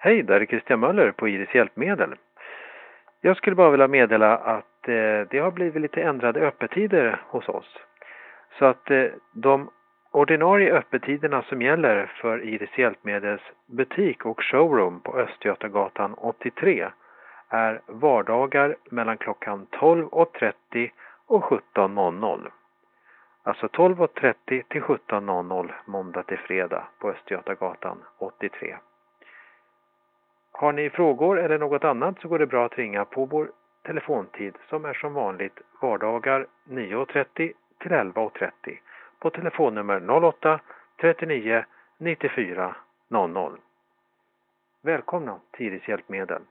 Hej, där är Christian Möller på Iris Hjälpmedel. Jag skulle bara vilja meddela att eh, det har blivit lite ändrade öppettider hos oss. Så att eh, de ordinarie öppettiderna som gäller för Iris Hjälpmedels butik och showroom på Östgötagatan 83 är vardagar mellan klockan 12.30 och 17.00. Alltså 12.30 till 17.00 måndag till fredag på Östgötagatan 83. Har ni frågor eller något annat så går det bra att ringa på vår telefontid som är som vanligt vardagar 9.30 till 11.30 på telefonnummer 08 39 94 00. Välkomna till Iris Hjälpmedel.